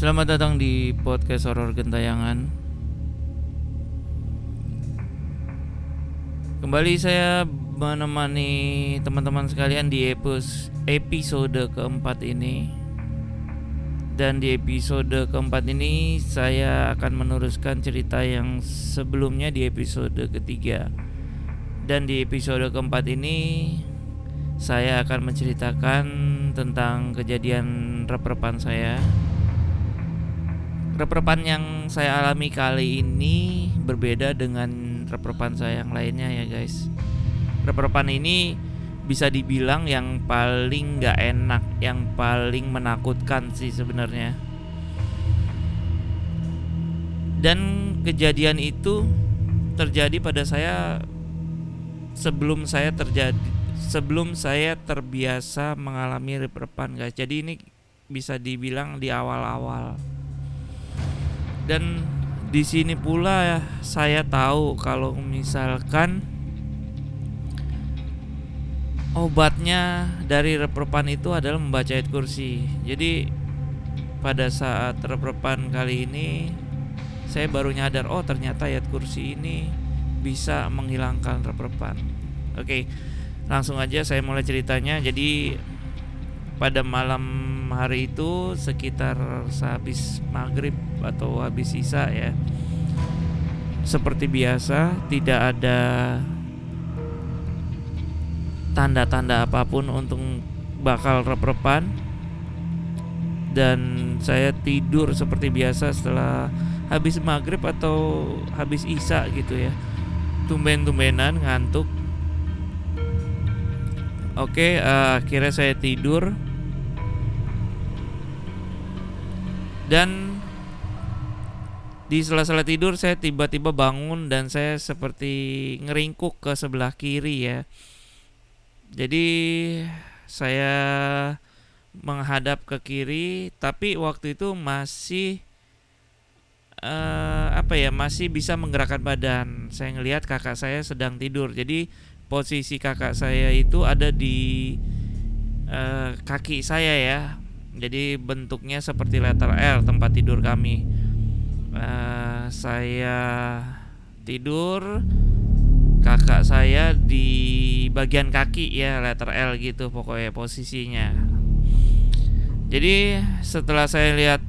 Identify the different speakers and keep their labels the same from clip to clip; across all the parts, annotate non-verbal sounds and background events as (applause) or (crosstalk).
Speaker 1: Selamat datang di podcast horor gentayangan. Kembali saya menemani teman-teman sekalian di episode keempat ini. Dan di episode keempat ini saya akan meneruskan cerita yang sebelumnya di episode ketiga. Dan di episode keempat ini saya akan menceritakan tentang kejadian rep-repan saya Rep-repan yang saya alami kali ini berbeda dengan rep-repan saya yang lainnya ya guys. Rep-repan ini bisa dibilang yang paling gak enak, yang paling menakutkan sih sebenarnya. Dan kejadian itu terjadi pada saya sebelum saya terjadi sebelum saya terbiasa mengalami rep-repan guys. Jadi ini bisa dibilang di awal-awal dan di sini pula ya saya tahu kalau misalkan obatnya dari reprepan itu adalah membaca ayat kursi. Jadi pada saat reprepan kali ini saya baru nyadar oh ternyata ayat kursi ini bisa menghilangkan reprepan. Oke, langsung aja saya mulai ceritanya. Jadi pada malam hari itu sekitar sehabis maghrib atau habis sisa ya. Seperti biasa tidak ada tanda-tanda apa pun untuk bakal rep-repan. Dan saya tidur seperti biasa setelah habis maghrib atau habis isa gitu ya. Tumben-tumbenan ngantuk. Oke uh, akhirnya saya tidur dan di sela-sela tidur saya tiba-tiba bangun dan saya seperti ngeringkuk ke sebelah kiri ya. Jadi saya menghadap ke kiri tapi waktu itu masih uh, apa ya masih bisa menggerakkan badan. Saya ngelihat kakak saya sedang tidur. Jadi posisi kakak saya itu ada di uh, kaki saya ya jadi bentuknya seperti letter L tempat tidur kami. Uh, saya tidur, kakak saya di bagian kaki ya letter L gitu pokoknya posisinya. Jadi setelah saya lihat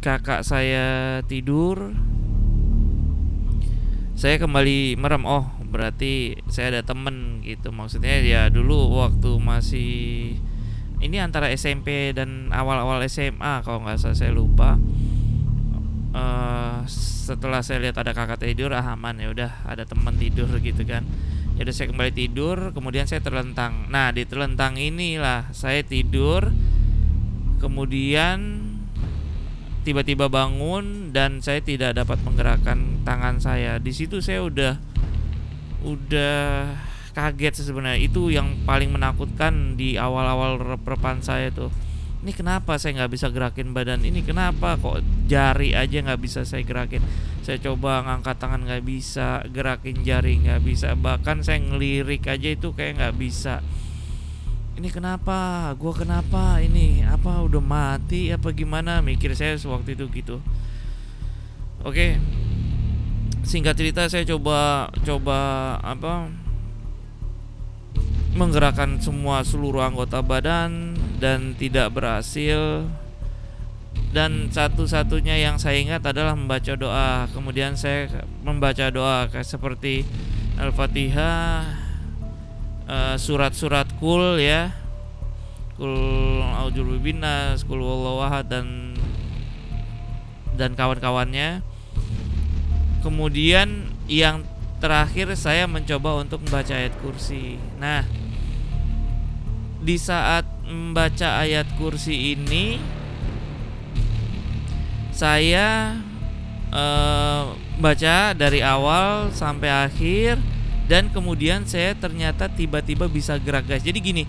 Speaker 1: kakak saya tidur, saya kembali merem. Oh berarti saya ada temen gitu. Maksudnya ya dulu waktu masih ini antara SMP dan awal-awal SMA kalau nggak salah saya lupa. Uh, setelah saya lihat ada kakak tidur ah aman ya udah ada teman tidur gitu kan. Ya udah saya kembali tidur kemudian saya terlentang. Nah di terlentang inilah saya tidur kemudian tiba-tiba bangun dan saya tidak dapat menggerakkan tangan saya. Di situ saya udah udah kaget sebenarnya. Itu yang paling menakutkan di awal-awal repan saya tuh ini kenapa saya nggak bisa gerakin badan? Ini kenapa kok jari aja nggak bisa saya gerakin? Saya coba ngangkat tangan nggak bisa gerakin jari nggak bisa. Bahkan saya ngelirik aja itu kayak nggak bisa. Ini kenapa? Gua kenapa ini? Apa udah mati? Apa gimana? Mikir saya sewaktu itu gitu. Oke. Singkat cerita saya coba coba apa menggerakkan semua seluruh anggota badan dan tidak berhasil. Dan satu-satunya yang saya ingat adalah membaca doa. Kemudian saya membaca doa kayak seperti al-fatihah uh, surat-surat kul ya. Kul aujubinas kul wahad dan dan kawan-kawannya. Kemudian yang terakhir saya mencoba untuk membaca ayat kursi nah di saat membaca ayat kursi ini saya uh, baca dari awal sampai akhir dan kemudian saya ternyata tiba-tiba bisa gerak guys. Jadi gini,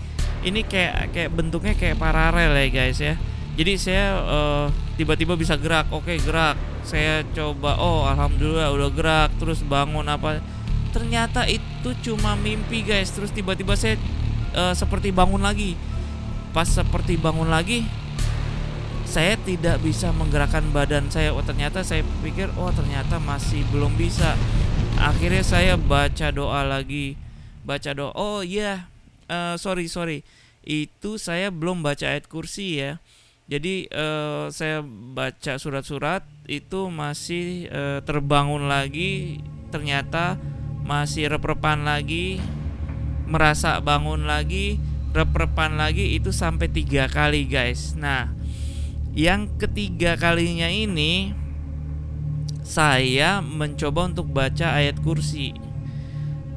Speaker 1: ini kayak kayak bentuknya kayak paralel ya guys ya. Jadi saya uh, tiba-tiba bisa gerak. Oke, gerak. Saya coba oh alhamdulillah udah gerak terus bangun apa. Ternyata itu cuma mimpi guys. Terus tiba-tiba saya uh, seperti bangun lagi pas seperti bangun lagi saya tidak bisa menggerakkan badan saya. Oh ternyata saya pikir oh ternyata masih belum bisa. Akhirnya saya baca doa lagi, baca doa. Oh iya, yeah. uh, sorry sorry, itu saya belum baca ayat kursi ya. Jadi uh, saya baca surat-surat itu masih uh, terbangun lagi, ternyata masih rep-repan lagi, merasa bangun lagi, rep-repan lagi itu sampai tiga kali guys. Nah yang ketiga kalinya ini saya mencoba untuk baca ayat kursi.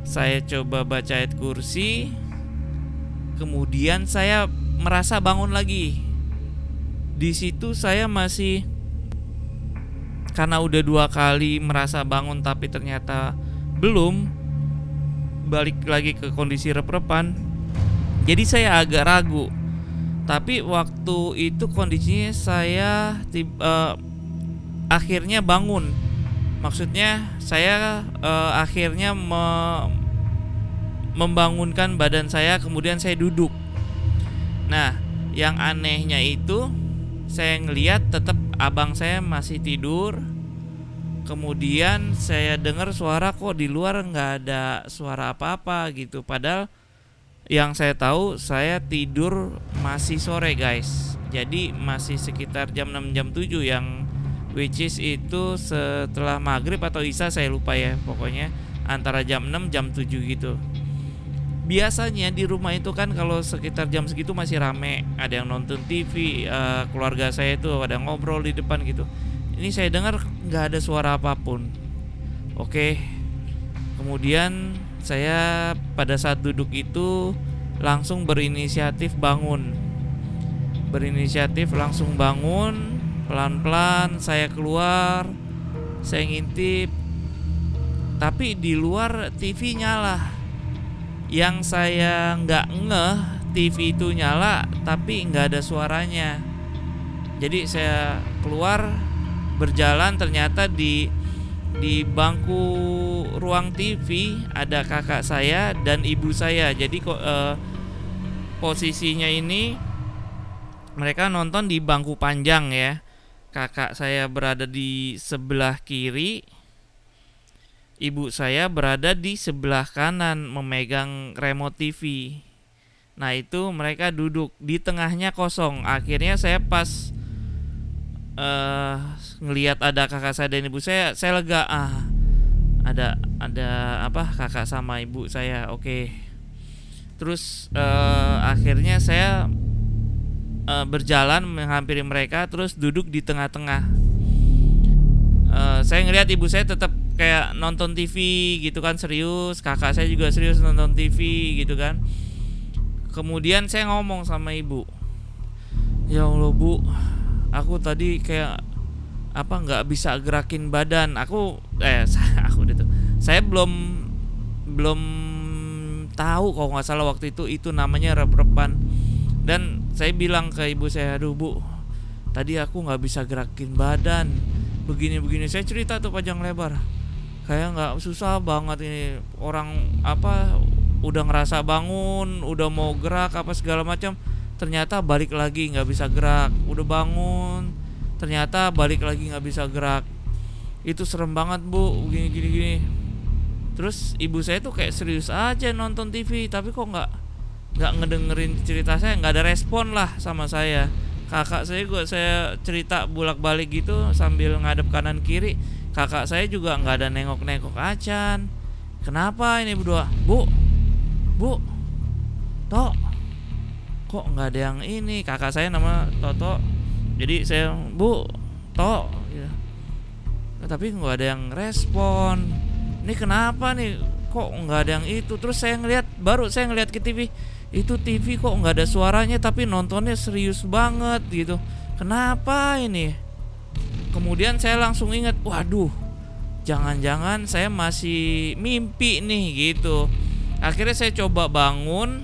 Speaker 1: Saya coba baca ayat kursi, kemudian saya merasa bangun lagi. Di situ saya masih karena udah dua kali merasa bangun tapi ternyata belum balik lagi ke kondisi rep-repan. Jadi saya agak ragu. Tapi waktu itu kondisinya saya tiba, uh, akhirnya bangun. Maksudnya saya uh, akhirnya me membangunkan badan saya kemudian saya duduk. Nah yang anehnya itu saya ngeliat tetap abang saya masih tidur. Kemudian saya dengar suara kok di luar nggak ada suara apa-apa gitu. Padahal yang saya tahu saya tidur masih sore guys. Jadi masih sekitar jam 6 jam 7 yang which is itu setelah maghrib atau isya saya lupa ya pokoknya antara jam 6 jam 7 gitu biasanya di rumah itu kan kalau sekitar jam segitu masih rame. Ada yang nonton TV uh, eh, keluarga saya itu ada ngobrol di depan gitu. Ini saya dengar nggak ada suara apa pun. Oke. Kemudian saya pada saat duduk itu langsung berinisiatif bangun. Berinisiatif langsung bangun pelan-pelan saya keluar saya ngintip. Tapi di luar TV nyala yang saya nggak ngeh TV itu nyala tapi nggak ada suaranya jadi saya keluar berjalan ternyata di di bangku ruang TV ada kakak saya dan ibu saya. Jadi kok eh, posisinya ini mereka nonton di bangku panjang ya. Kakak saya berada di sebelah kiri, ibu saya berada di sebelah kanan memegang remote TV. Nah, itu mereka duduk di tengahnya kosong. Akhirnya saya pas uh, ngelihat ada kakak saya dan ibu saya saya lega ah ada ada apa kakak sama ibu saya oke okay. terus uh, akhirnya saya uh, berjalan menghampiri mereka terus duduk di tengah-tengah uh, saya ngelihat ibu saya tetap kayak nonton TV gitu kan serius. Kakak saya juga serius nonton TV gitu kan. Kemudian saya ngomong sama ibu ya allah bu aku tadi kayak apa nggak bisa gerakin badan. Aku eh (laughs) aku itu saya belum belum tahu kalau nggak salah waktu itu itu namanya rep-repan. Dan saya bilang ke ibu saya aduh bu tadi aku nggak bisa gerakin badan. Begini begini. Saya cerita tuh panjang lebar kayak nggak susah banget ini. Orang apa udah ngerasa bangun udah mau gerak apa segala macam. Ternyata balik lagi nggak bisa gerak. Udah bangun ternyata balik lagi nggak bisa gerak. Itu serem banget bu. Gini gini gini. Terus ibu saya tuh kayak serius aja nonton TV tapi kok nggak nggak ngedengerin cerita saya? Nggak ada respon lah sama saya. Kakak saya juga saya cerita bolak balik gitu sambil ngadep kanan kiri kakak saya juga nggak ada nengok nengok acan. Kenapa ini berdua? Bu bu tok kok nggak ada yang ini? Kakak saya nama Toto. Jadi saya bu to ya. tapi nggak ada yang respon. Ini kenapa nih? Kok nggak ada yang itu? Terus saya ngeliat baru saya ngeliat ke TV itu TV kok nggak ada suaranya tapi nontonnya serius banget gitu. Kenapa ini kemudian saya langsung ingat waduh jangan-jangan saya masih mimpi nih gitu. Akhirnya saya coba bangun.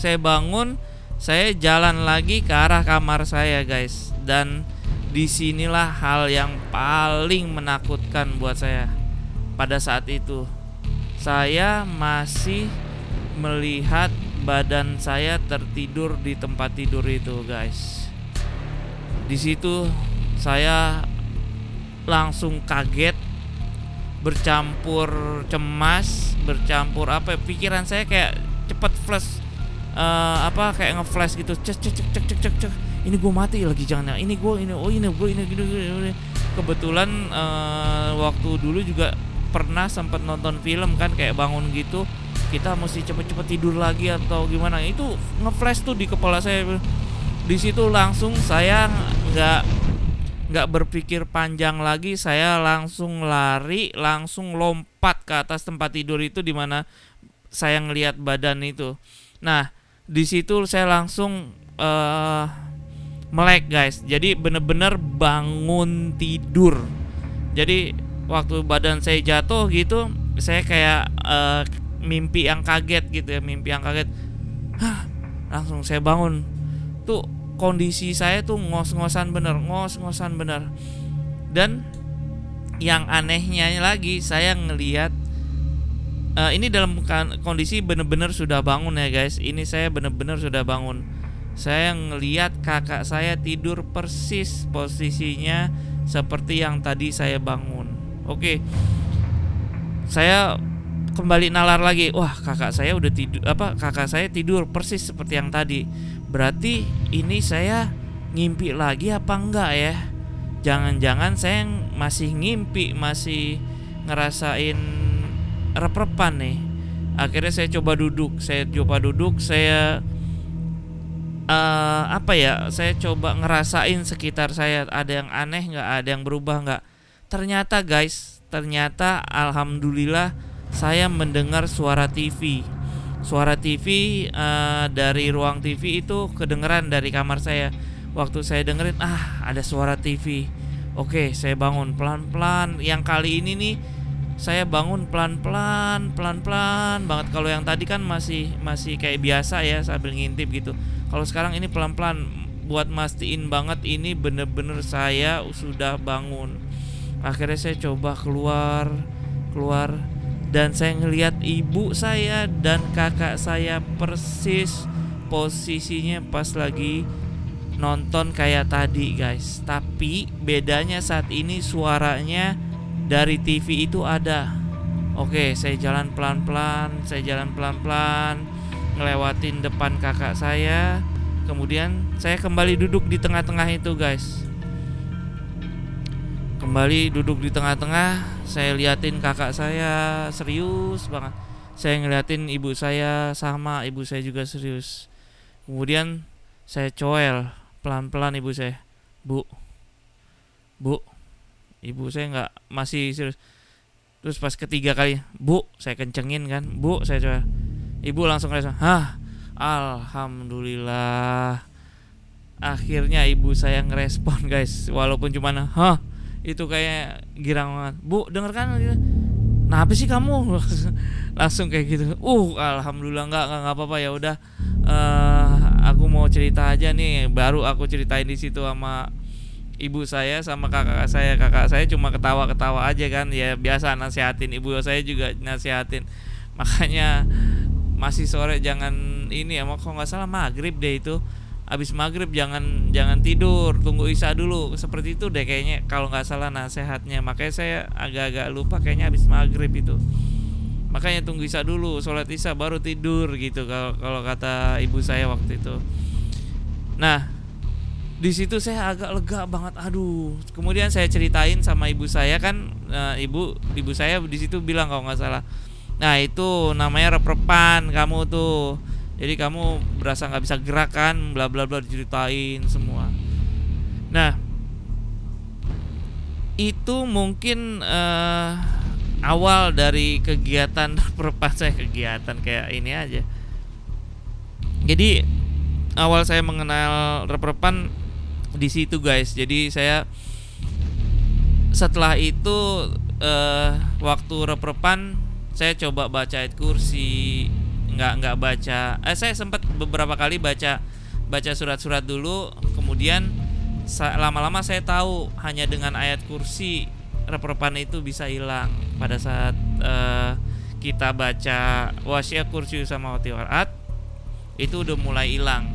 Speaker 1: Saya bangun saya jalan lagi ke arah kamar saya guys. Dan di sinilah hal yang paling menakutkan buat saya pada saat itu. Saya masih melihat badan saya tertidur di tempat tidur itu guys. Di situ saya langsung kaget bercampur cemas bercampur apa ya, pikiran saya kayak cepet flash uh, apa kayak ngeflash gitu. Cek cek cek cek cek cek cek. Ini gue mati lagi jangan ini gue ini oh ini gue ini gini, gini. kebetulan uh, waktu dulu juga pernah sempat nonton film kan kayak bangun gitu kita mesti cepet-cepet tidur lagi atau gimana. Itu ngeflash tuh di kepala saya. Di situ langsung saya nggak nggak berpikir panjang lagi saya langsung lari langsung lompat ke atas tempat tidur itu di mana saya ngelihat badan itu. Nah di situ saya langsung uh, melek guys. Jadi bener-bener bangun tidur. Jadi waktu badan saya jatuh gitu saya kayak uh, mimpi yang kaget gitu ya mimpi yang kaget. Hah, langsung saya bangun. Tuh kondisi saya tuh ngos-ngosan bener ngos-ngosan bener. Dan yang anehnya lagi saya ngelihat uh, ini dalam kondisi bener-bener sudah bangun ya guys. Ini saya bener-bener sudah bangun. Saya ngelihat kakak saya tidur persis posisinya seperti yang tadi saya bangun. Oke. Saya kembali nalar lagi. Wah kakak saya udah tidur apa kakak saya tidur persis seperti yang tadi. Berarti ini saya ngimpi lagi apa enggak ya? Jangan-jangan saya masih ngimpi masih ngerasain rep-repan nih. Akhirnya saya coba duduk saya coba duduk saya uh, apa ya saya coba ngerasain sekitar saya ada yang aneh nggak ada yang berubah nggak. Ternyata guys ternyata alhamdulillah saya mendengar suara TV suara TV uh, eh, dari ruang TV itu kedengeran dari kamar saya. Waktu saya dengerin, ah ada suara TV. Oke, saya bangun pelan-pelan. Yang kali ini nih saya bangun pelan-pelan, pelan-pelan banget. Kalau yang tadi kan masih masih kayak biasa ya sambil ngintip gitu. Kalau sekarang ini pelan-pelan buat mastiin banget ini bener-bener saya sudah bangun. Akhirnya saya coba keluar, keluar dan saya ngelihat ibu saya dan kakak saya persis posisinya pas lagi nonton kayak tadi guys. Tapi bedanya saat ini suaranya dari TV itu ada. Oke saya jalan pelan-pelan saya jalan pelan-pelan ngelewatin depan kakak saya. Kemudian saya kembali duduk di tengah-tengah itu guys. Kembali duduk di tengah-tengah saya liatin kakak saya serius banget. Saya ngeliatin ibu saya sama ibu saya juga serius. Kemudian saya coel pelan-pelan ibu saya. Bu bu ibu saya nggak masih serius. Terus pas ketiga kali bu saya kencengin kan. Bu saya coel. Ibu langsung kayak hah alhamdulillah. Akhirnya ibu saya ngerespon guys. Walaupun cuma hah itu kayak girang banget. Bu denger kan nah apa sih kamu? (laughs) Langsung kayak gitu. Uh alhamdulillah nggak nggak apa-apa ya udah. Uh, aku mau cerita aja nih. Baru aku ceritain di situ sama ibu saya sama kakak saya. Kakak saya cuma ketawa-ketawa aja kan. Ya biasa nasihatin. Ibu saya juga nasihatin. Makanya masih sore jangan ini ya kok nggak salah maghrib deh itu abis maghrib jangan jangan tidur tunggu isya dulu. Seperti itu deh kayaknya kalau nggak salah nasihatnya makanya saya agak-agak lupa kayaknya abis maghrib itu. Makanya tunggu isya dulu sholat isya baru tidur gitu kalau kalau kata ibu saya waktu itu. Nah di situ saya agak lega banget aduh. Kemudian saya ceritain sama ibu saya kan uh, ibu ibu saya di situ bilang kalau nggak salah nah itu namanya reprepan kamu tuh jadi kamu berasa nggak bisa gerakan bla bla bla diceritain semua. Nah itu mungkin uh, awal dari kegiatan (laughs) perpas saya kegiatan kayak ini aja. Jadi awal saya mengenal reperpan di situ guys. Jadi saya setelah itu uh, waktu reperpan saya coba baca ayat kursi nggak nggak baca eh saya sempat beberapa kali baca baca surat-surat dulu kemudian lama-lama saya tahu hanya dengan ayat kursi repropan itu bisa hilang. Pada saat uh, kita baca wasya kursi sama warat itu udah mulai hilang.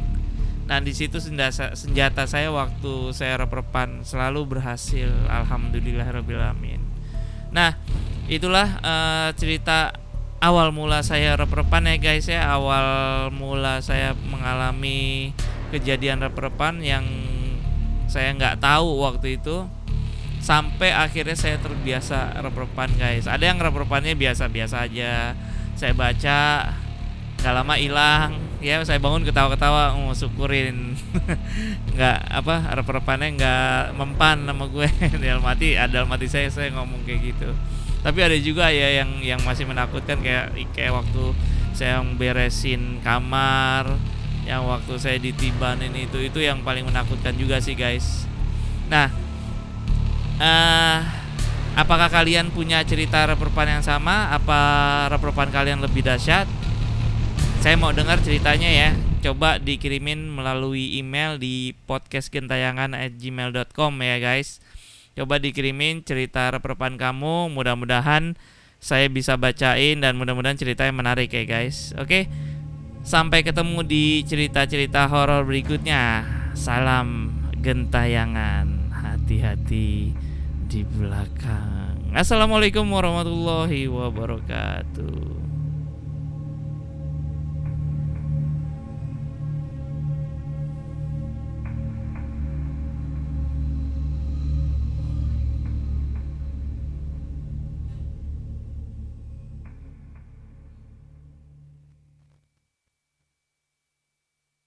Speaker 1: Dan di situ senjata, senjata saya waktu saya reperpan selalu berhasil. Alhamdulillahirobbilalamin. Nah itulah uh, cerita awal mula saya reperpan ya guys ya. Awal mula saya mengalami kejadian reperpan yang saya nggak tahu waktu itu sampai akhirnya saya terbiasa reperpan guys. Ada yang reperpannya biasa-biasa aja. Saya baca gak lama hilang. Ya saya bangun ketawa-ketawa mau oh, syukurin. (laughs) Nggak apa reperpannya nggak mempan nama gue. (laughs) Dalam mati ada mati saya saya ngomong kayak gitu tapi ada juga ya yang yang masih menakutkan kayak kayak waktu saya beresin kamar yang waktu saya ditibanin itu itu yang paling menakutkan juga sih guys nah uh, apakah kalian punya cerita reperpan yang sama? Apa reperpan kalian lebih dahsyat? Saya mau dengar ceritanya ya. Coba dikirimin melalui email di podcastgentayangan@gmail.com ya guys. Coba dikirimin cerita reperpan kamu. Mudah-mudahan saya bisa bacain dan mudah-mudahan cerita yang menarik ya guys. Oke. Sampai ketemu di cerita-cerita horor berikutnya. Salam gentayangan. Hati-hati di belakang. Assalamualaikum warahmatullahi wabarakatuh.